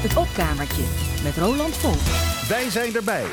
Het opkamertje met Roland Volk. Wij zijn erbij.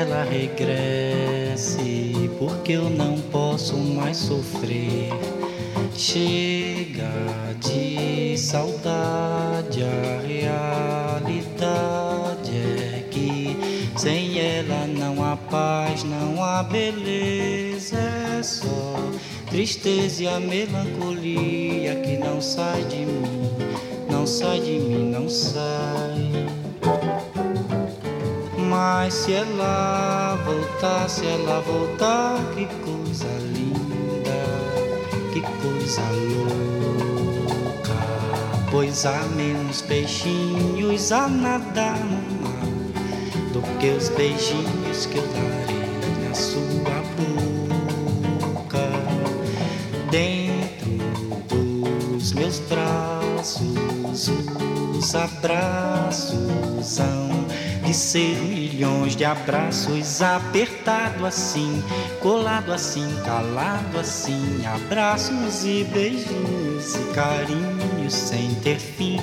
Ela regresse, porque eu não posso mais sofrer. Chega de saudade, a realidade é que sem ela não há paz, não há beleza, é só tristeza e a melancolia que não sai de mim, não sai de mim, não sai. Mas se ela voltar, se ela voltar, que coisa linda, que coisa louca. Pois há menos peixinhos a nadar no mar do que os beijinhos que eu darei os abraços hão de ser milhões de abraços apertado assim, colado assim, calado assim, abraços e beijinhos e carinhos sem ter fim.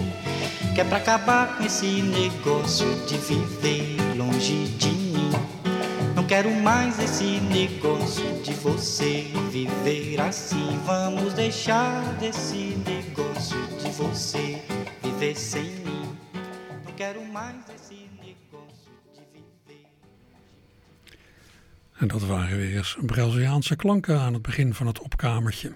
Que é pra acabar com esse negócio de viver longe de mim. Não quero mais esse negócio de você viver assim. Vamos deixar desse negócio de você viver sem mim. Não quero mais. En dat waren weer Braziliaanse klanken aan het begin van het opkamertje.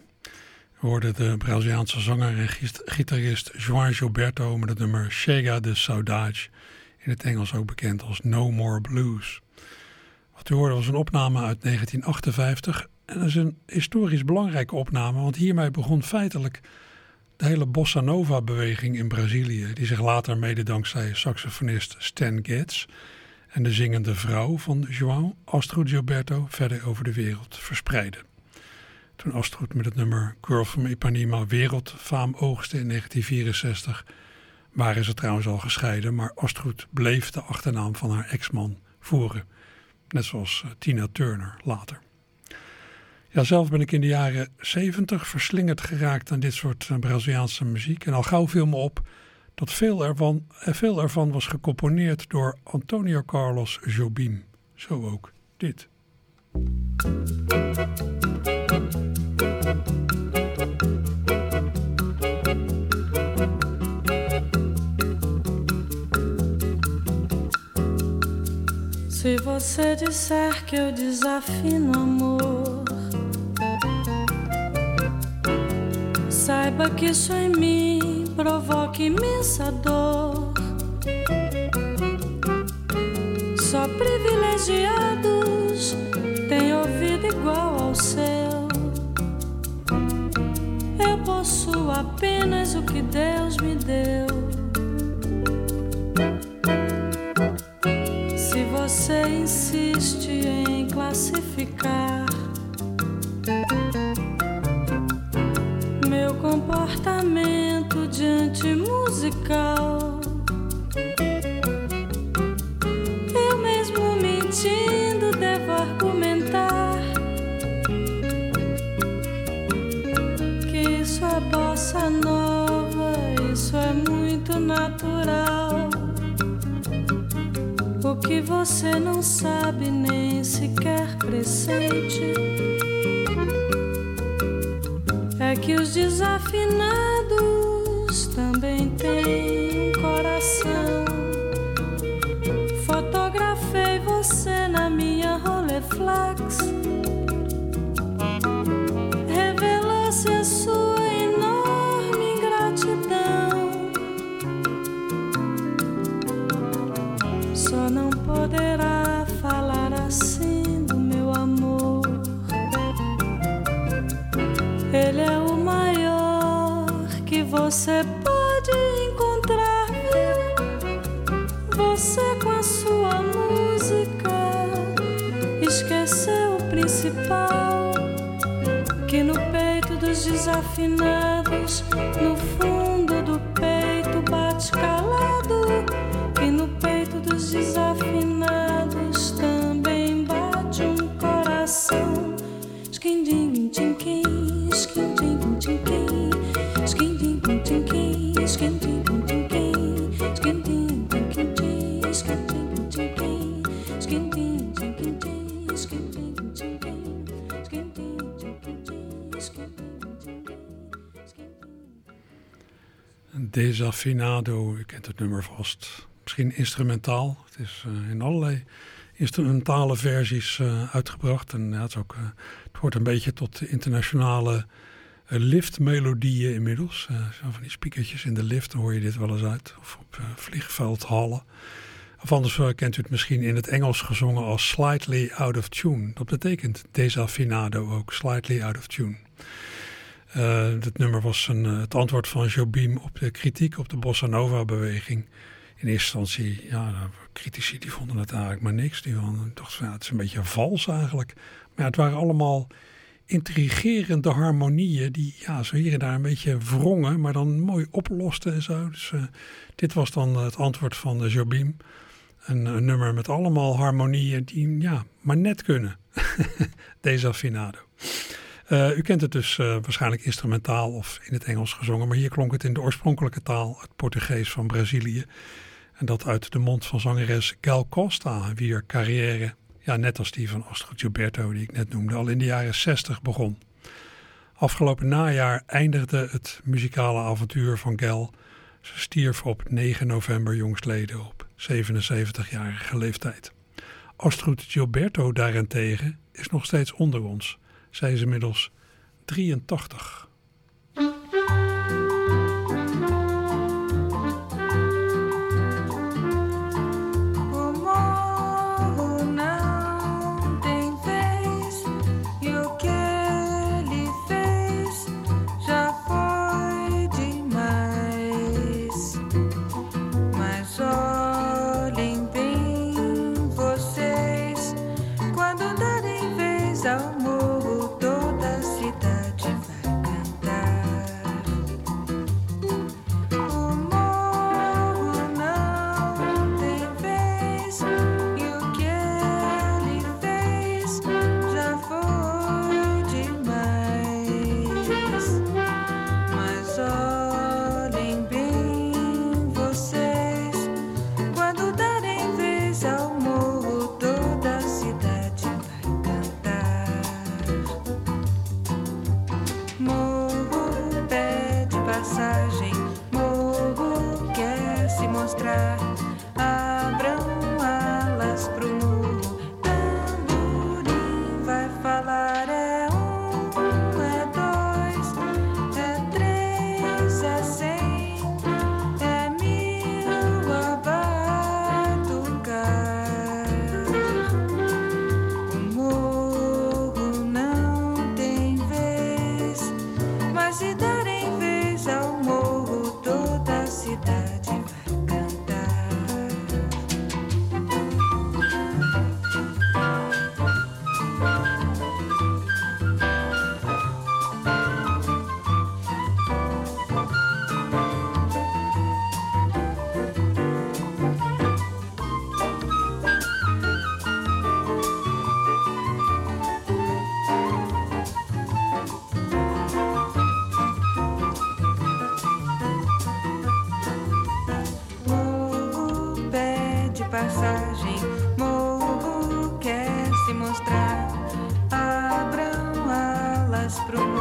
We hoorden de Braziliaanse zanger en gitarist João Gilberto met het nummer Chega de Saudade, in het Engels ook bekend als No More Blues. Wat u hoorde was een opname uit 1958 en dat is een historisch belangrijke opname, want hiermee begon feitelijk de hele bossa nova beweging in Brazilië, die zich later mede dankzij saxofonist Stan Getz en de zingende vrouw van João, Astrid Gilberto, verder over de wereld verspreidde. Toen Astrid met het nummer Girl from Ipanema wereldfaam oogste in 1964, waren ze trouwens al gescheiden, maar Astrid bleef de achternaam van haar ex-man voeren. Net zoals eh, Tina Turner later. Ja, zelf ben ik in de jaren 70 verslingerd geraakt aan dit soort eh, Braziliaanse muziek. En al gauw viel me op dat veel ervan, eh, veel ervan was gecomponeerd door Antonio Carlos Jobim. Zo ook dit. Se você disser que eu desafino amor, saiba que isso em mim provoca imensa dor. Só privilegiados têm ouvido igual ao seu. Eu possuo apenas o que Deus me deu. Se você insiste em classificar comportamento diante musical, eu mesmo mentindo devo argumentar que isso é bossa nova, isso é muito natural. O que você não sabe nem sequer pressente que os desafinados Desafinado, u kent het nummer vast. Misschien instrumentaal. Het is uh, in allerlei instrumentale versies uh, uitgebracht. En ja, het, ook, uh, het hoort een beetje tot de internationale liftmelodieën inmiddels. van die speakertjes in de lift, hoor je dit wel eens uit. Of op vliegveldhallen. Of anders kent u het misschien in het Engels gezongen als slightly out of tune. Dat betekent desafinado ook, slightly out of tune. Uh, dit nummer was een, het antwoord van Jobim op de kritiek op de Bossa Nova beweging. In eerste instantie, ja, critici die vonden het eigenlijk maar niks. Die dachten van, ja, het is een beetje vals eigenlijk. Maar het waren allemaal intrigerende harmonieën die ja, zo hier en daar een beetje wrongen, maar dan mooi oplosten en zo. Dus uh, dit was dan het antwoord van Jobim. Een, nummer met allemaal harmonieën die ja, maar net kunnen. Desafinado. Uh, u kent het dus uh, waarschijnlijk instrumentaal of in het Engels gezongen, maar hier klonk het in de oorspronkelijke taal, het Portugees van Brazilië. En dat uit de mond van zangeres Gal Costa, wier carrière, ja, net als die van Astrid Gilberto, die ik net noemde, al in de jaren 60 begon. Afgelopen najaar eindigde het muzikale avontuur van Gal. Ze stierf op 9 november jongstleden op 77-jarige leeftijd. Astrid Gilberto daarentegen is nog steeds onder ons zijn ze inmiddels 83. pro mundo.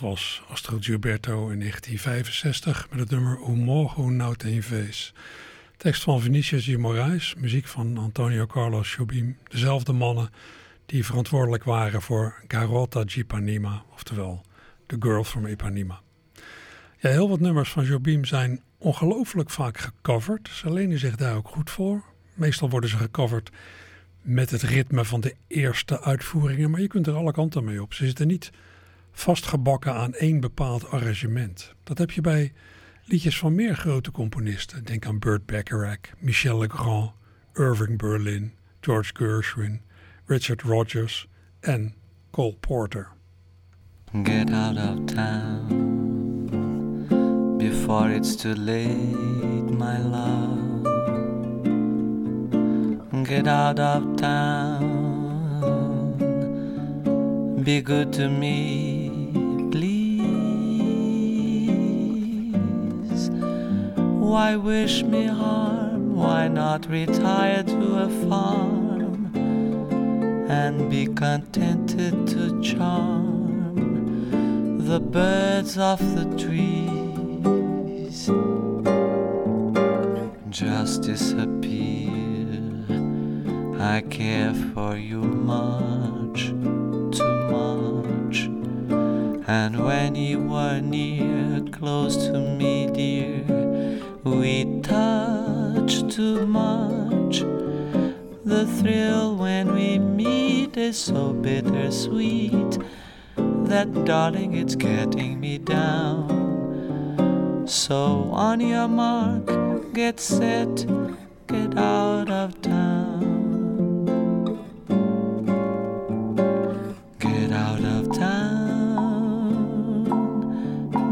Dat was Astro Gilberto in 1965 met het nummer O Morro Nou Tem. Tekst van Vinicius de Moraes, muziek van Antonio Carlos Jobim. Dezelfde mannen die verantwoordelijk waren voor Garota de Ipanema, oftewel The Girl from Ipanema. Ja, heel wat nummers van Jobim zijn ongelooflijk vaak gecoverd. Ze lenen zich daar ook goed voor. Meestal worden ze gecoverd met het ritme van de eerste uitvoeringen, maar je kunt er alle kanten mee op. Ze zitten niet vastgebakken aan één bepaald arrangement. Dat heb je bij liedjes van meer grote componisten. Denk aan Burt Bacharach, Michel Legrand, Irving Berlin, George Gershwin, Richard Rogers en Cole Porter. Get out of town before it's too late, my love. Get out of town, be good to me, Why wish me harm? Why not retire to a farm and be contented to charm the birds of the trees? Just disappear. I care for you much, too much. And when you were near, close to me, too much. The thrill when we meet is so bittersweet that, darling, it's getting me down. So, on your mark, get set, get out of town. Get out of town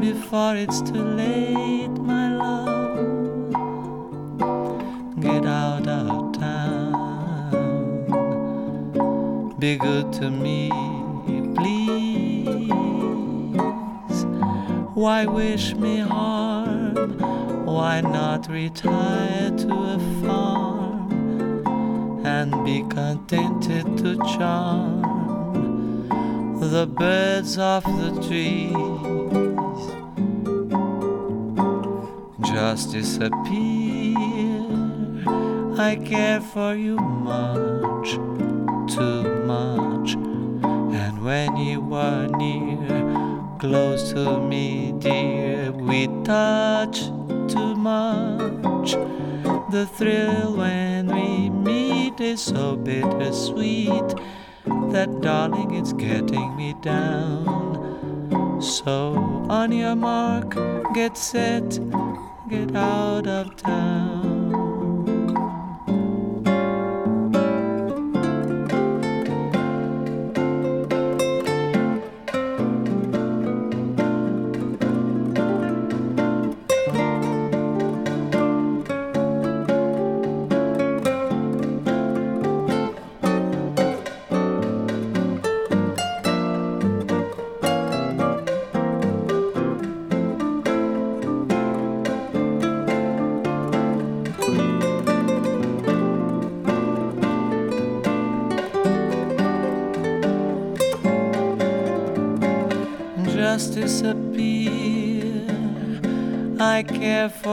before it's too late, Be good to me, please. Why wish me harm? Why not retire to a farm and be contented to charm the birds of the trees? Just disappear. I care for you much, too much. And when you are near, close to me, dear, we touch too much. The thrill when we meet is so bittersweet that, darling, it's getting me down. So, on your mark, get set, get out of town.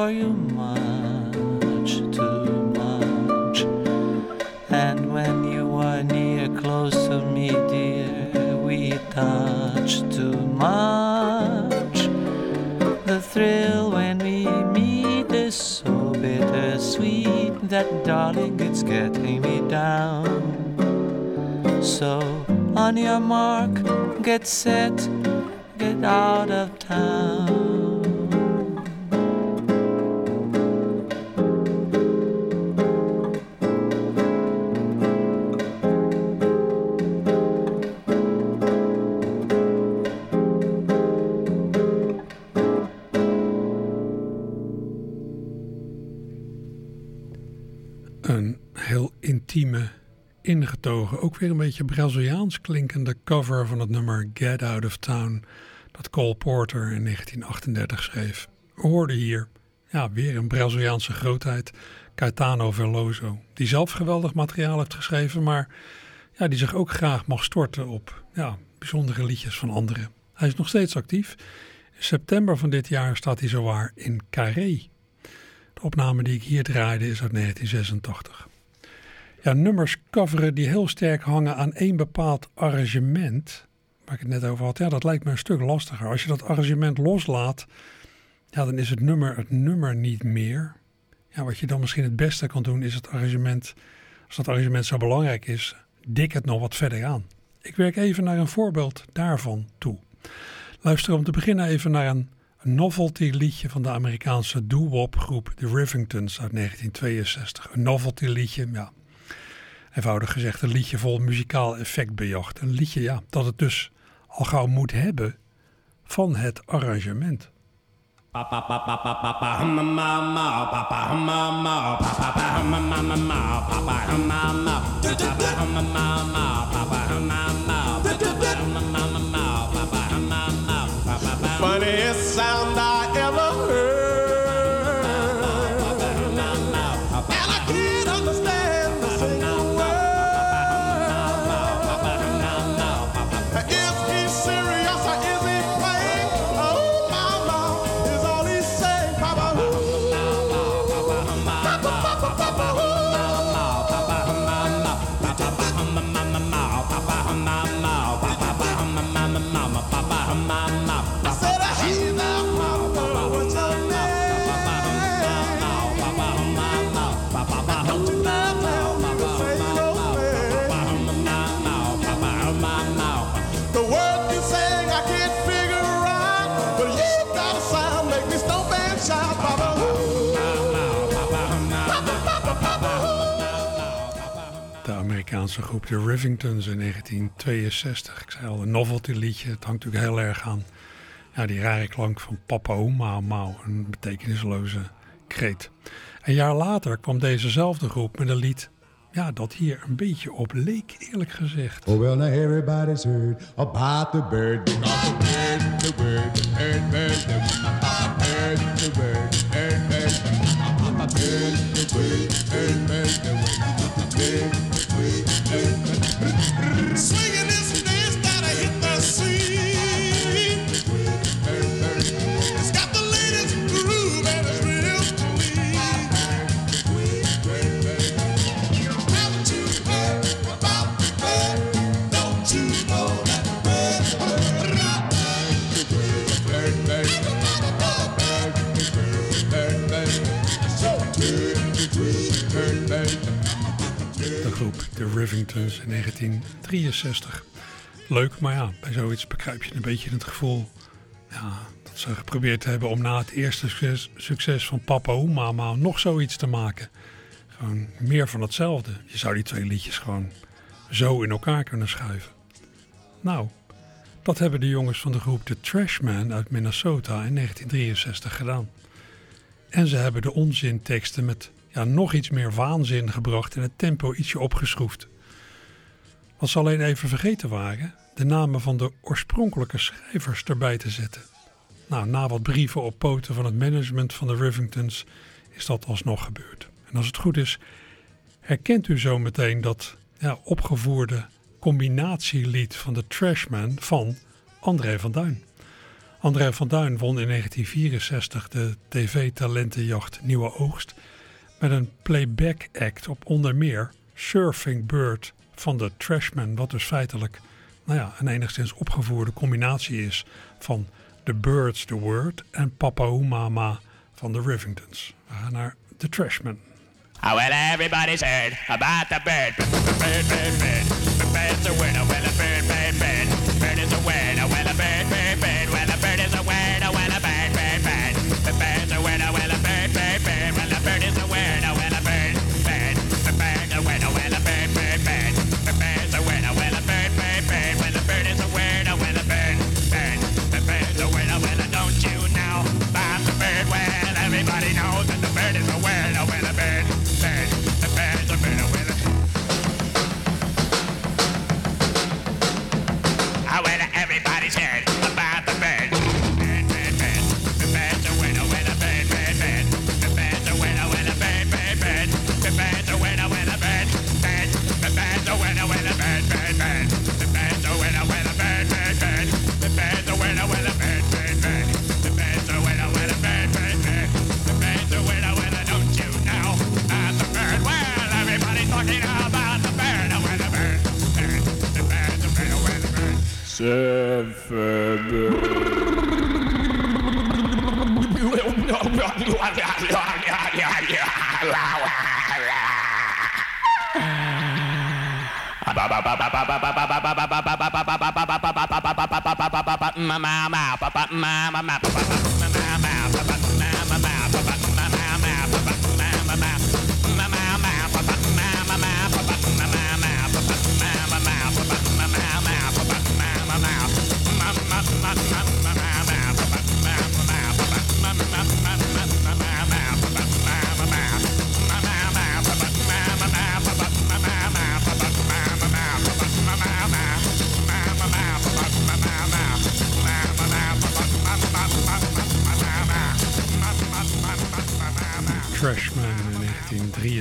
For you much, too much. And when you are near, close to me, dear, we touch too much. The thrill when we meet is so bittersweet that, darling, it's getting me down. So, on your mark, get set, get out of town. Ingetogen, ook weer een beetje Braziliaans klinkende cover van het nummer Get Out of Town dat Cole Porter in 1938 schreef. We hoorden hier ja, weer een Braziliaanse grootheid, Caetano Veloso, die zelf geweldig materiaal heeft geschreven, maar ja, die zich ook graag mag storten op ja, bijzondere liedjes van anderen. Hij is nog steeds actief. In september van dit jaar staat hij zowaar in Carré. De opname die ik hier draaide is uit 1986. Ja, nummers coveren die heel sterk hangen aan één bepaald arrangement, waar ik het net over had, ja, dat lijkt me een stuk lastiger. Als je dat arrangement loslaat, ja, dan is het nummer het nummer niet meer. Ja, wat je dan misschien het beste kan doen, is het arrangement, als dat arrangement zo belangrijk is, dik het nog wat verder aan. Ik werk even naar een voorbeeld daarvan toe. Luister om te beginnen even naar een novelty liedje van de Amerikaanse doo-wop groep The Rivingtons uit 1962. Een novelty liedje, ja, eenvoudig gezegd een liedje vol muzikaal effect bejacht. Een liedje, ja, dat het dus al gauw moet hebben van het arrangement. Funniest sound Amerikaanse groep The Rivingtons in 1962. Ik zei al, een novelty liedje. Het hangt natuurlijk heel erg aan ja, die rare klank van Papa Oema Mao. Een betekenisloze kreet. Een jaar later kwam dezezelfde groep met een lied ja, dat hier een beetje op leek, eerlijk gezegd. Oh, well, now everybody's heard about the bird. The the bird, the bird, the bird, the bird, the bird, the bird, bird, bird. Swinging In 1963. Leuk, maar ja, bij zoiets begrijp je een beetje het gevoel ja, dat ze geprobeerd hebben om na het eerste succes, van Papa Mama nog zoiets te maken. Gewoon meer van hetzelfde. Je zou die twee liedjes gewoon zo in elkaar kunnen schuiven. Nou, dat hebben de jongens van de groep The Trashman uit Minnesota in 1963 gedaan. En ze hebben de onzinteksten met ja, nog iets meer waanzin gebracht en het tempo ietsje opgeschroefd. Wat ze alleen even vergeten waren, de namen van de oorspronkelijke schrijvers erbij te zetten. Nou, na wat brieven op poten van het management van de Rivingtons is dat alsnog gebeurd. En als het goed is, herkent u zo meteen dat ja, opgevoerde combinatielied van de Trashman van André van Duin. André van Duin won in 1964 de tv-talentenjacht Nieuwe Oogst met een playback act op onder meer Surfing Bird van de Trashman, wat dus feitelijk nou ja, een enigszins opgevoerde combinatie is van The Birds, The Word en Papa Mama van de Rivingtons. We gaan naar The Trashman. Well, everybody's heard about the bird. Bird. The bird, a. FM. Mama, papa, Mama, papa, mama, papa, mama.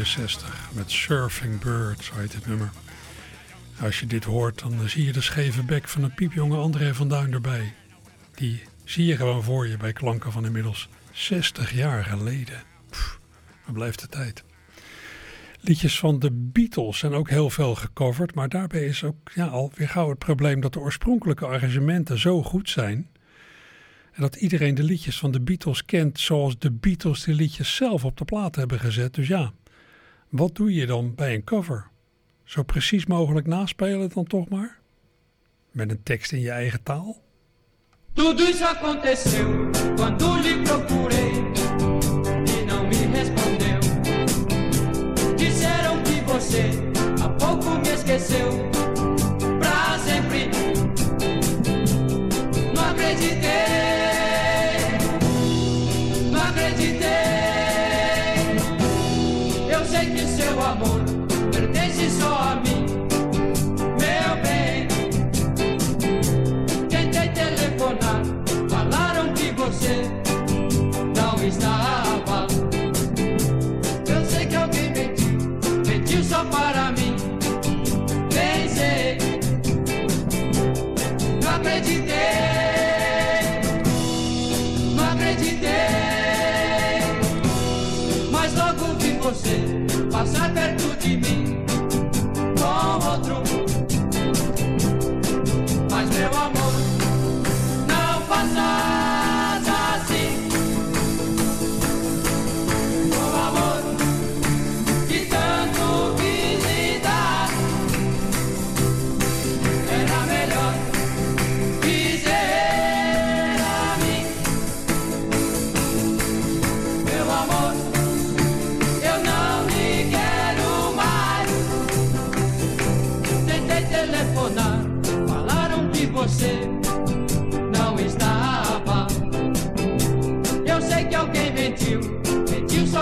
1963 met Surfing Bird, zo heet het nummer. Als je dit hoort, dan zie je de scheve bek van een piepjonge André van Duin erbij. Die zie je gewoon voor je bij klanken van inmiddels 60 jaar geleden. Waar blijft de tijd? Liedjes van de Beatles zijn ook heel veel gecoverd, maar daarbij is ook ja, alweer gauw het probleem dat de oorspronkelijke arrangementen zo goed zijn en dat iedereen de liedjes van de Beatles kent zoals de Beatles de liedjes zelf op de plaat hebben gezet. Dus ja, wat doe je dan bij een cover? Zo precies mogelijk naspelen dan toch maar? Met een tekst in je eigen taal? Tudo aconteceu quando lhe procurei e não me respondeu.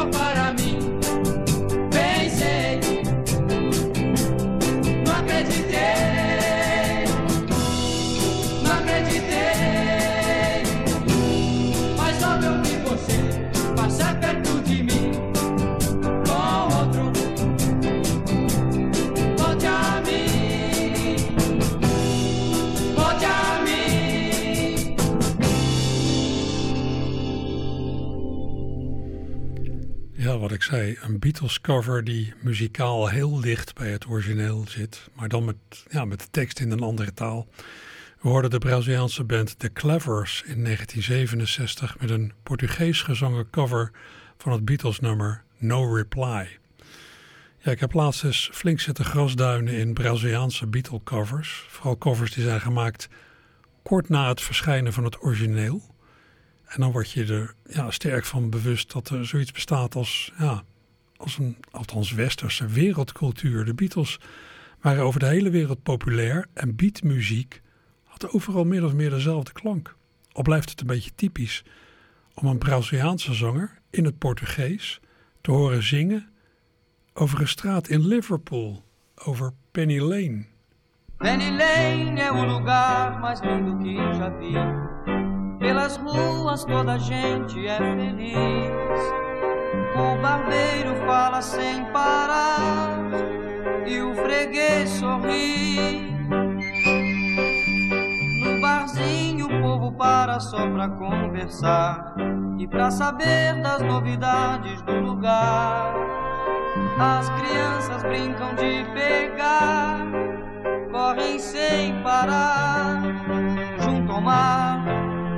para Een Beatles cover die muzikaal heel dicht bij het origineel zit, maar dan met, ja, met de tekst in een andere taal. We hoorden de Braziliaanse band The Clevers in 1967 met een Portugees gezongen cover van het Beatles nummer No Reply. Ja, ik heb laatst eens flink zitten grasduinen in Braziliaanse Beatle covers. Vooral covers die zijn gemaakt kort na het verschijnen van het origineel. En dan word je er ja, sterk van bewust dat er zoiets bestaat als, ja, als een, althans westerse wereldcultuur. De Beatles waren over de hele wereld populair en beatmuziek had overal meer of meer dezelfde klank. Al blijft het een beetje typisch om een Braziliaanse zanger in het Portugees te horen zingen over een straat in Liverpool, over Penny Lane. Penny Lane é o lugar mais lindo que já vi. Pelas ruas toda gente é feliz. O barbeiro fala sem parar e o freguês sorri. No barzinho o povo para só pra conversar e pra saber das novidades do lugar. As crianças brincam de pegar, correm sem parar. tomar.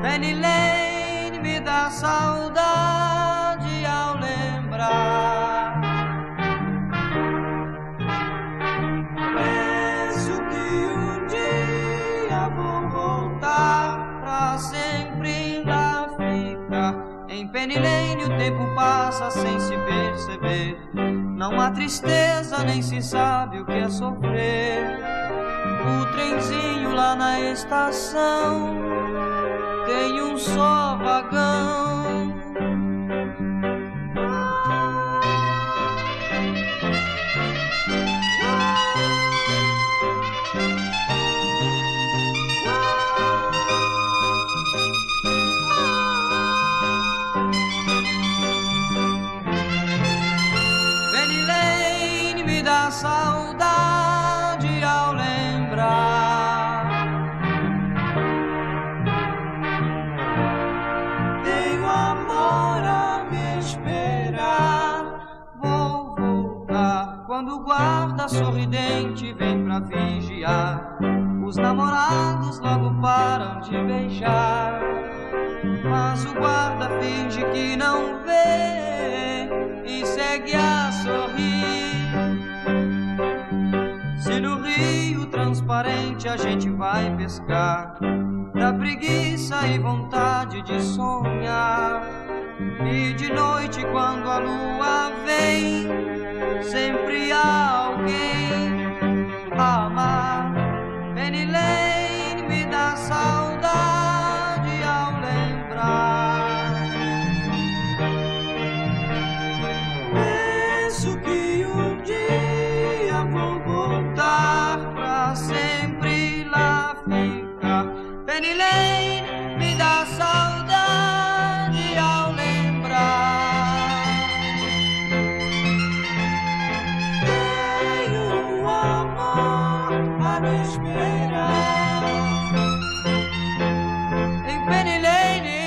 Penny Lane me dá saudade Lane o tempo passa sem se perceber. Não há tristeza, nem se sabe o que é sofrer. O trenzinho lá na estação tem um só vagão. Pra vigiar. Os namorados logo param de beijar. Mas o guarda finge que não vê e segue a sorrir. Se no rio transparente a gente vai pescar, dá preguiça e vontade de sonhar. E de noite, quando a lua vem, sempre há alguém Penny Lane me dá saudade ao lembrar. Tenho um amor a me esperar. Em Penny Lane.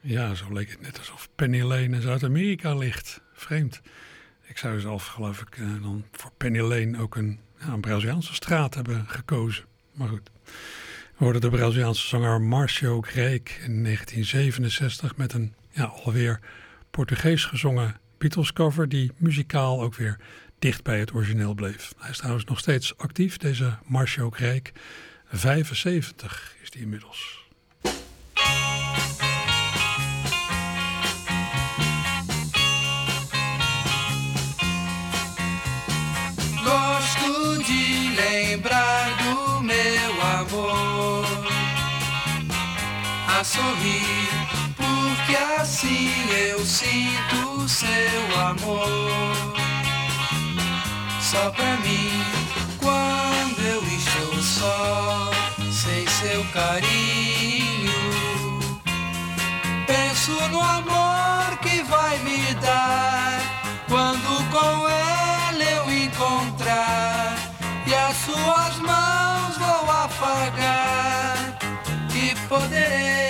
Ja, zo leek het net alsof Penny Lane in Zuid-Amerika ligt. Vreemd. Ik zou zelf, geloof ik, eh, dan voor Penny Lane ook een, een Braziliaanse straat hebben gekozen. Maar goed. We hoorden de Braziliaanse zanger Marcio Greek in 1967 met een ja, alweer Portugees gezongen Beatles cover die muzikaal ook weer dicht bij het origineel bleef. Hij is trouwens nog steeds actief, deze Marcio Greek. 75 is die inmiddels. Sorrir, porque assim eu sinto seu amor. Só pra mim, quando eu estou só, sem seu carinho, penso no amor que vai me dar quando com ela eu encontrar e as suas mãos vou afagar e poderei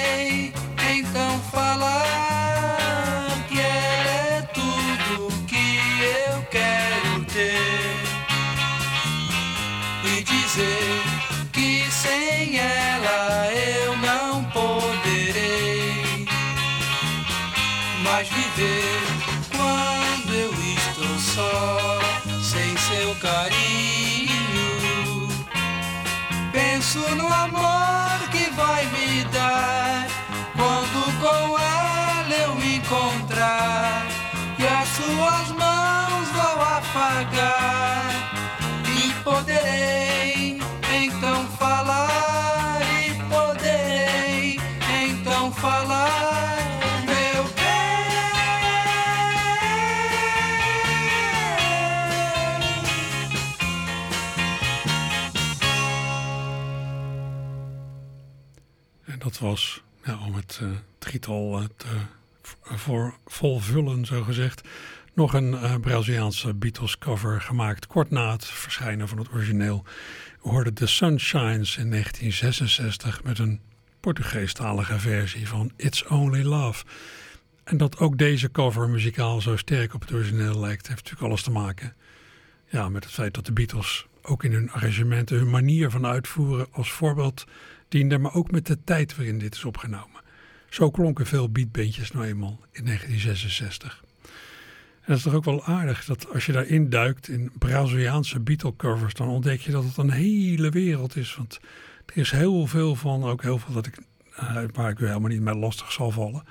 Penso no amor que vai me dar quando com ela eu me encontrar e as suas mãos vou afagar e poderei En dat was, om het uh, drietal uh, te voor volvullen, zo gezegd, nog een uh, Braziliaanse Beatles cover gemaakt kort na het verschijnen van het origineel. We hoorden The Sunshines in 1966 met een Portugeestalige versie van It's Only Love. En dat ook deze cover muzikaal zo sterk op het origineel lijkt, heeft natuurlijk alles te maken ja, met het feit dat de Beatles ook in hun arrangementen, hun manier van uitvoeren als voorbeeld diende, maar ook met de tijd waarin dit is opgenomen. Zo klonken veel beatbandjes nou eenmaal in 1966. En dat is toch ook wel aardig dat als je daarin duikt in Braziliaanse Beatle covers, dan ontdek je dat het een hele wereld is. Want er is heel veel van, ook heel veel dat ik, uh, waar ik u helemaal niet mee lastig zal vallen.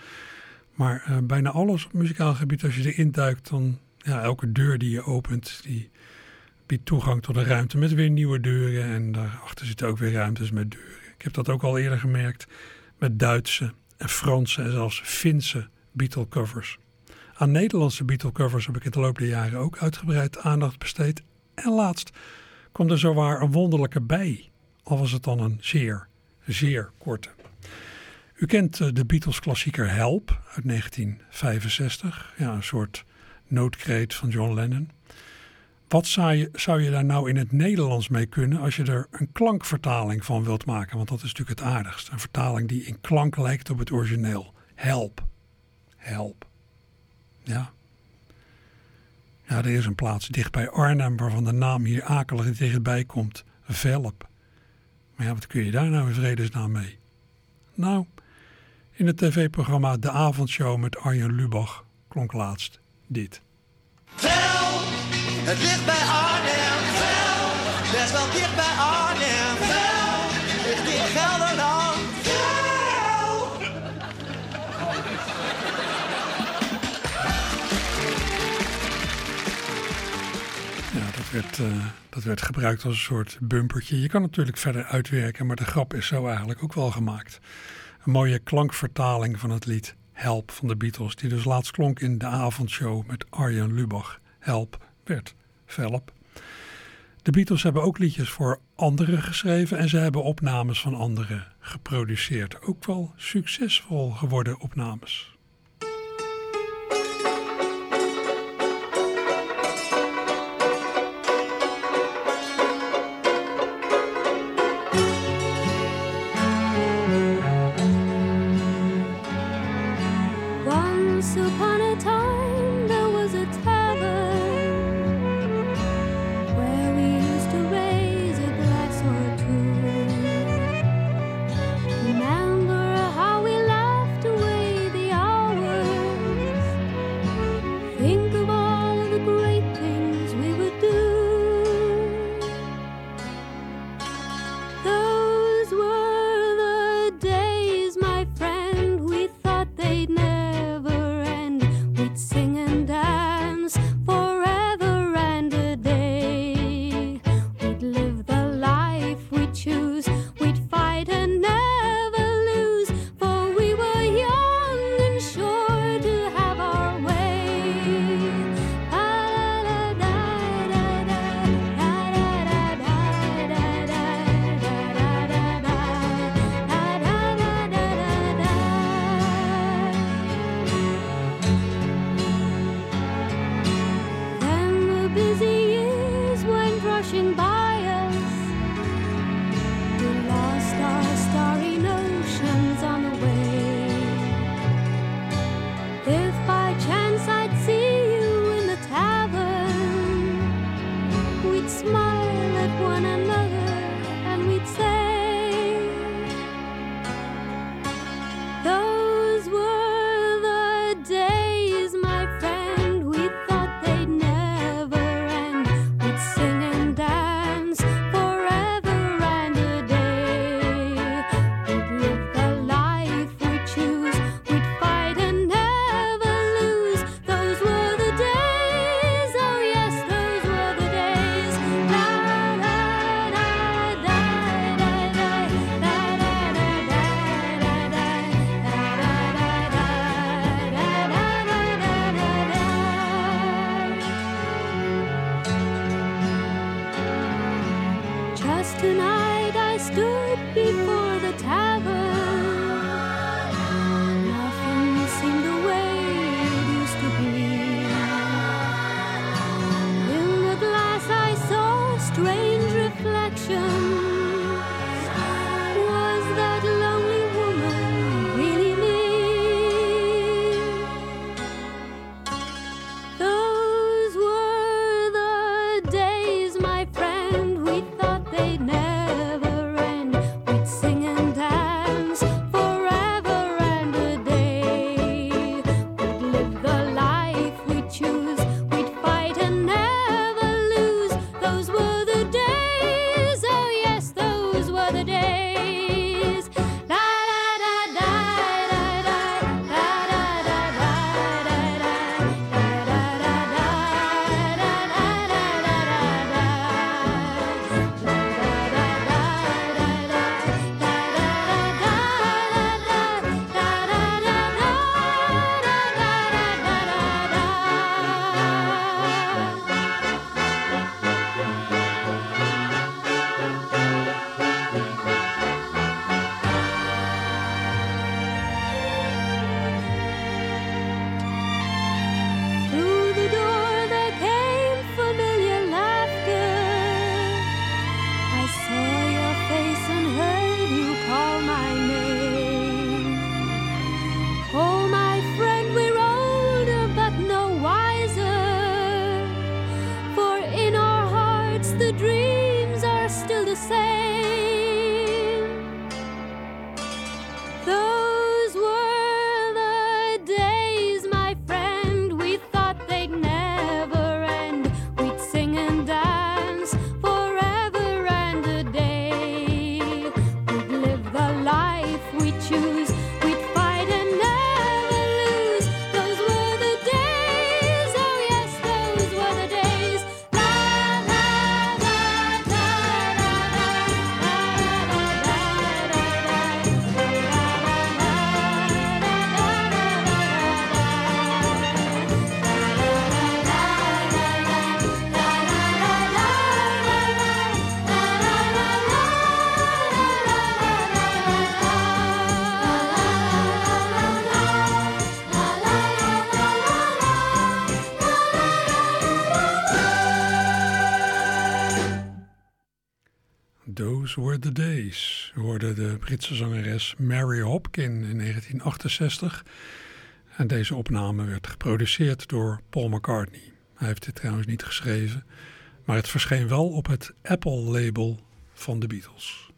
Maar uh, bijna alles op muzikaal gebied, als je erin duikt, dan ja, elke deur die je opent, die toegang tot een ruimte met weer nieuwe deuren. En daarachter zitten ook weer ruimtes met deuren. Ik heb dat ook al eerder gemerkt met Duitse en Franse en zelfs Finse Beatle covers. Aan Nederlandse Beatle covers heb ik in de loop der jaren ook uitgebreid aandacht besteed. En laatst kwam er zowaar een wonderlijke bij, al was het dan een zeer, zeer korte. U kent eh, de Beatles klassieker Help uit 1965, ja, een soort noodkreet van John Lennon. Wat zou je, daar nou in het Nederlands mee kunnen als je er een klankvertaling van wilt maken? Want dat is natuurlijk het aardigst. Een vertaling die in klank lijkt op het origineel. Help. Help. Ja. Ja, er is een plaats dicht bij Arnhem waarvan de naam hier akelig dichtbij komt. Velp. Maar ja, wat kun je daar nou in vredesnaam mee? Nou, in het tv-programma De Avondshow met Arjen Lubach klonk laatst dit. Het ligt bij Arnhem. Velp, best wel dicht bij Arnhem. Velp, ligt in Gelderland. Ja, dat werd, uh, dat werd gebruikt als een soort bumpertje. Je kan natuurlijk verder uitwerken, maar de grap is zo eigenlijk ook wel gemaakt. Een mooie klankvertaling van het lied Help van de Beatles, die dus laatst klonk in de avondshow met Arjen Lubach. Help Velp. De Beatles hebben ook liedjes voor anderen geschreven en ze hebben opnames van anderen geproduceerd. Ook wel succesvol geworden opnames. The Days. We hoorden de Britse zangeres Mary Hopkin in 1968. En deze opname werd geproduceerd door Paul McCartney. Hij heeft dit trouwens niet geschreven, maar het verscheen wel op het Apple-label van de Beatles.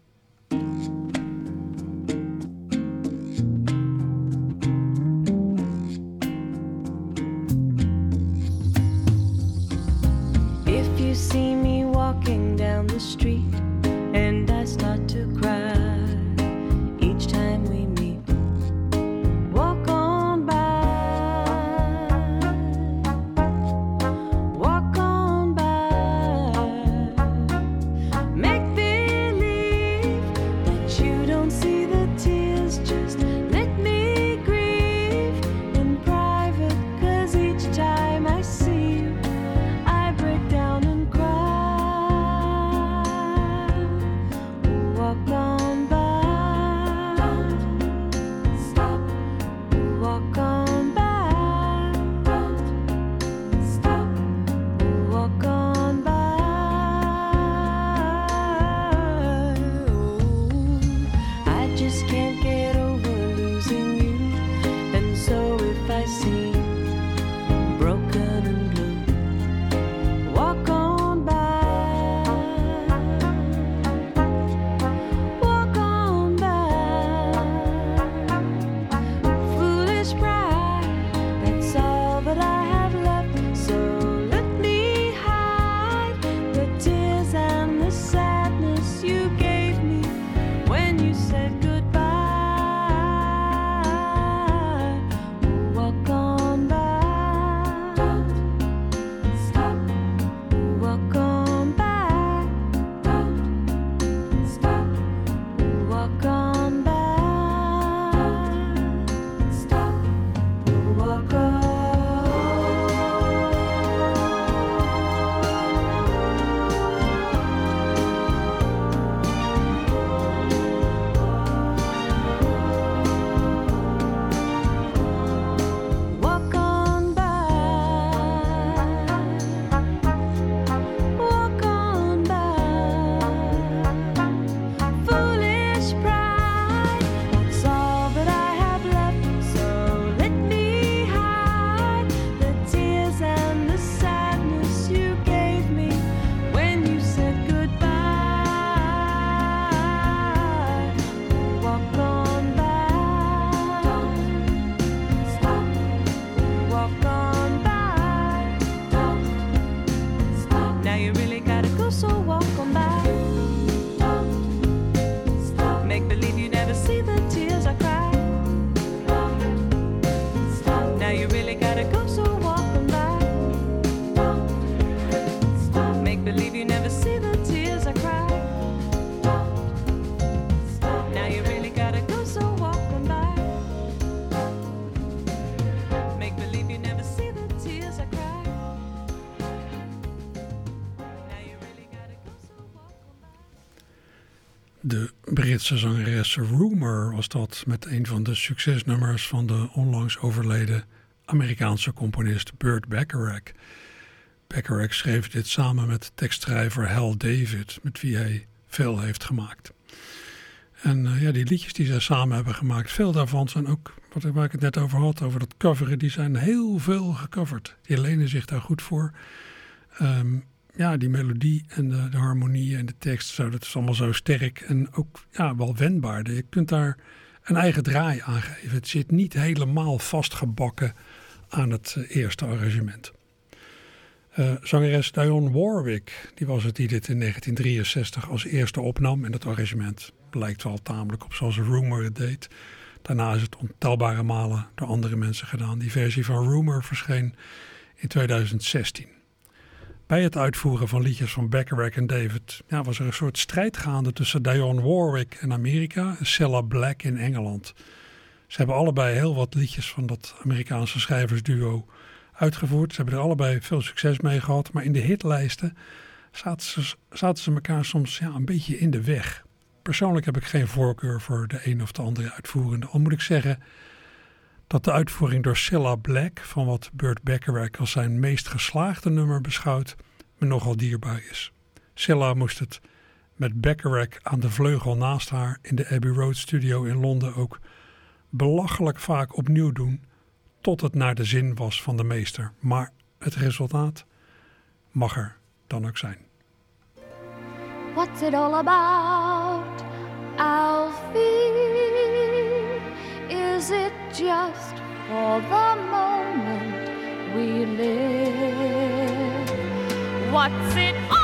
De Britse zangeres Rumor was dat met een van de succesnummers van de onlangs overleden Amerikaanse componist Burt Bacharach. Bacharach schreef dit samen met tekstschrijver Hal David, met wie hij veel heeft gemaakt. En eh, ja, die liedjes die zij samen hebben gemaakt, veel daarvan zijn ook, wat, ik het net over had, over dat coveren, die zijn heel veel gecoverd. Die lenen zich daar goed voor. Ehm, ja, die melodie en de, de harmonie en de tekst, zo, dat is allemaal zo sterk en ook ja, wel wendbaar. Je kunt daar een eigen draai aan geven. Het zit niet helemaal vastgebakken aan het eh, eerste arrangement. Eh, zangeres Dionne Warwick, die was het die dit in 1963 als eerste opnam. En dat arrangement lijkt wel tamelijk op zoals Rumor het deed. Daarna is het ontelbare malen door andere mensen gedaan. Die versie van Rumor verscheen in 2016. Bij het uitvoeren van liedjes van Bacharach en David ja, was er een soort strijd gaande tussen Dionne Warwick in Amerika en Cilla Black in Engeland. Ze hebben allebei heel wat liedjes van dat Amerikaanse schrijversduo uitgevoerd. Ze hebben er allebei veel succes mee gehad, maar in de hitlijsten zaten ze, zaten ze elkaar soms ja, een beetje in de weg. Persoonlijk heb ik geen voorkeur voor de een of de andere uitvoerende. Al moet ik zeggen dat de uitvoering door Cilla Black van wat Burt Bacharach als zijn meest geslaagde nummer beschouwt, me nogal dierbaar is. Cilla moest het met Bacharach aan de vleugel naast haar in de Abbey Road studio in Londen ook belachelijk vaak opnieuw doen, tot het naar de zin was van de meester. Maar het resultaat mag er dan ook zijn. What's it all about? Is it just for the moment we live? What's it all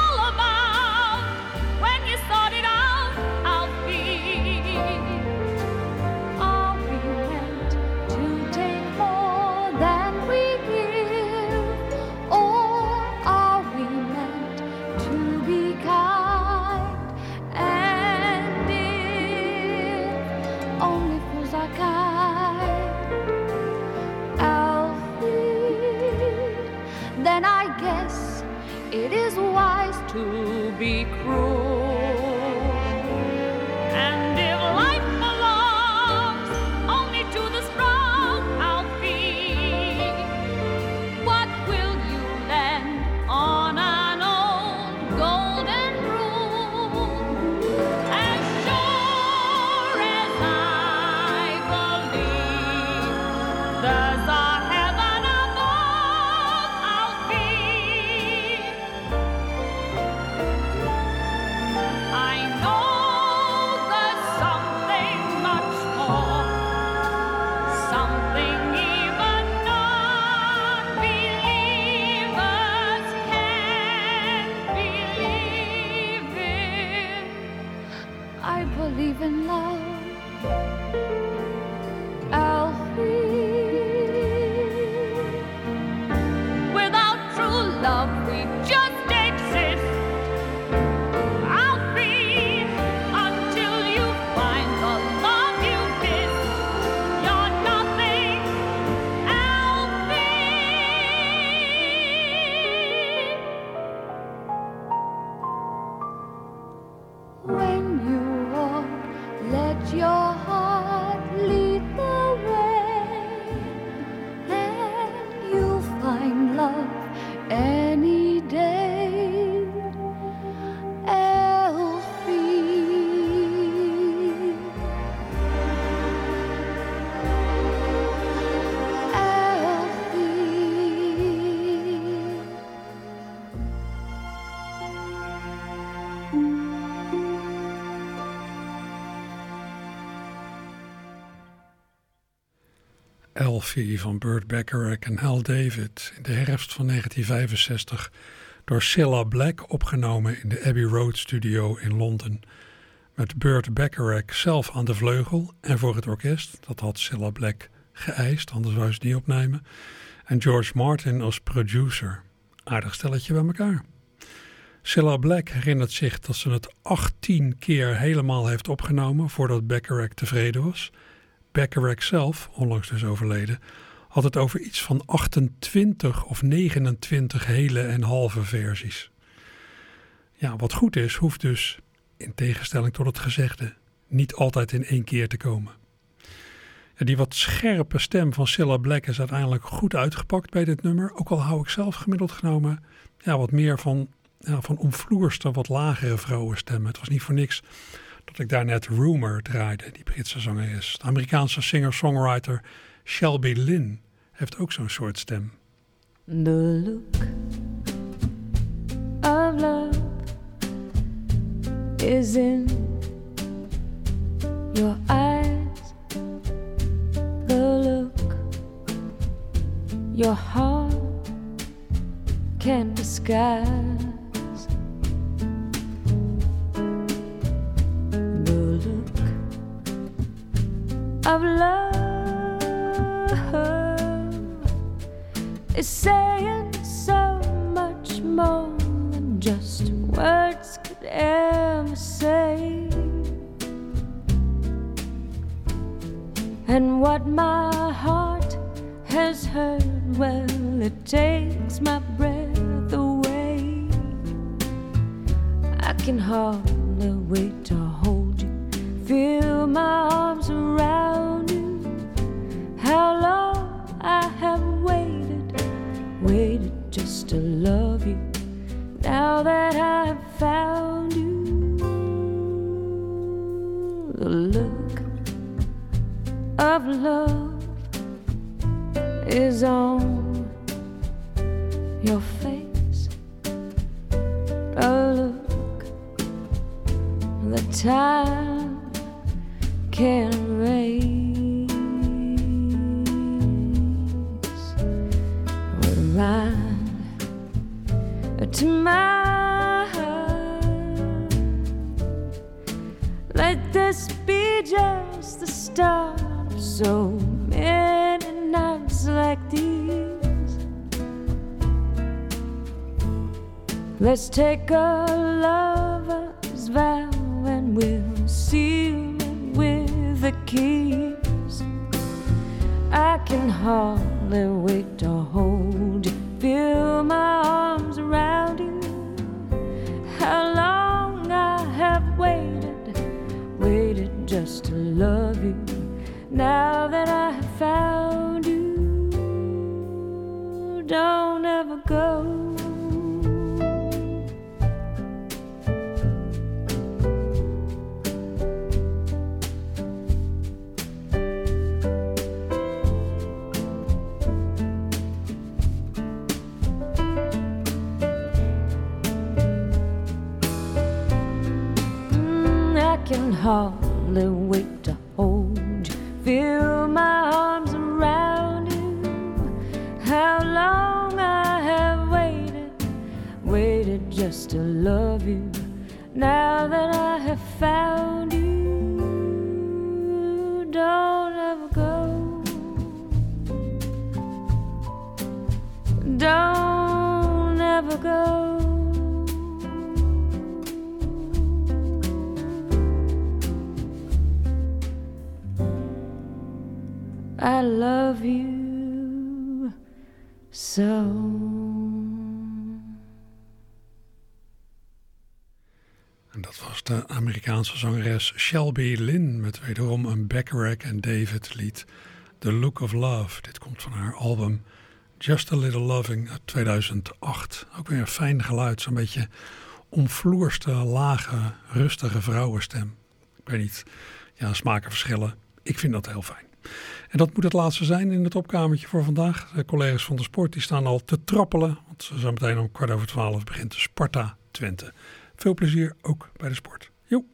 Van Burt Bacharach en Hal David in de herfst van 1965 door Cilla Black opgenomen in de Abbey Road studio in Londen. Met Burt Bacharach zelf aan de vleugel en voor het orkest, dat had Cilla Black geëist, anders wou ze niet opnemen. En George Martin als producer. Aardig stelletje bij elkaar. Cilla Black herinnert zich dat ze het 18 keer helemaal heeft opgenomen voordat Bacharach tevreden was. Bacharach zelf, onlangs dus overleden, had het over iets van 28 of 29 hele en halve versies. Ja, wat goed is, hoeft dus, in tegenstelling tot het gezegde, niet altijd in één keer te komen. Ja, die wat scherpe stem van Cilla Black is uiteindelijk goed uitgepakt bij dit nummer. Ook al hou ik zelf gemiddeld genomen ja, wat meer van, ja, van omvloerste, wat lagere vrouwenstemmen. Het was niet voor niks dat ik daar net Rumor draaide, die Britse zangeres. De Amerikaanse singer-songwriter Shelby Lynn heeft ook zo'n soort stem. The look of love is in your eyes. The look your heart can't disguise. Of love is saying so much more than just words could ever say. And what my heart has heard, well, it takes my breath away. I can hardly wait to love is on Let's take a lover's Amerikaanse zangeres Shelby Lynn met wederom een Bacharach en David lied The Look of Love. Dit komt van haar album Just a Little Loving uit 2008. Ook weer een fijn geluid, zo'n beetje omvloerste, lage, rustige vrouwenstem. Ik weet niet, ja, smaken verschillen. Ik vind dat heel fijn. En dat moet het laatste zijn in het opkamertje voor vandaag. De collega's van de sport die staan al te trappelen. Want zo meteen om kwart over twaalf begint Sparta Twente. Veel plezier ook bij de sport. Joep.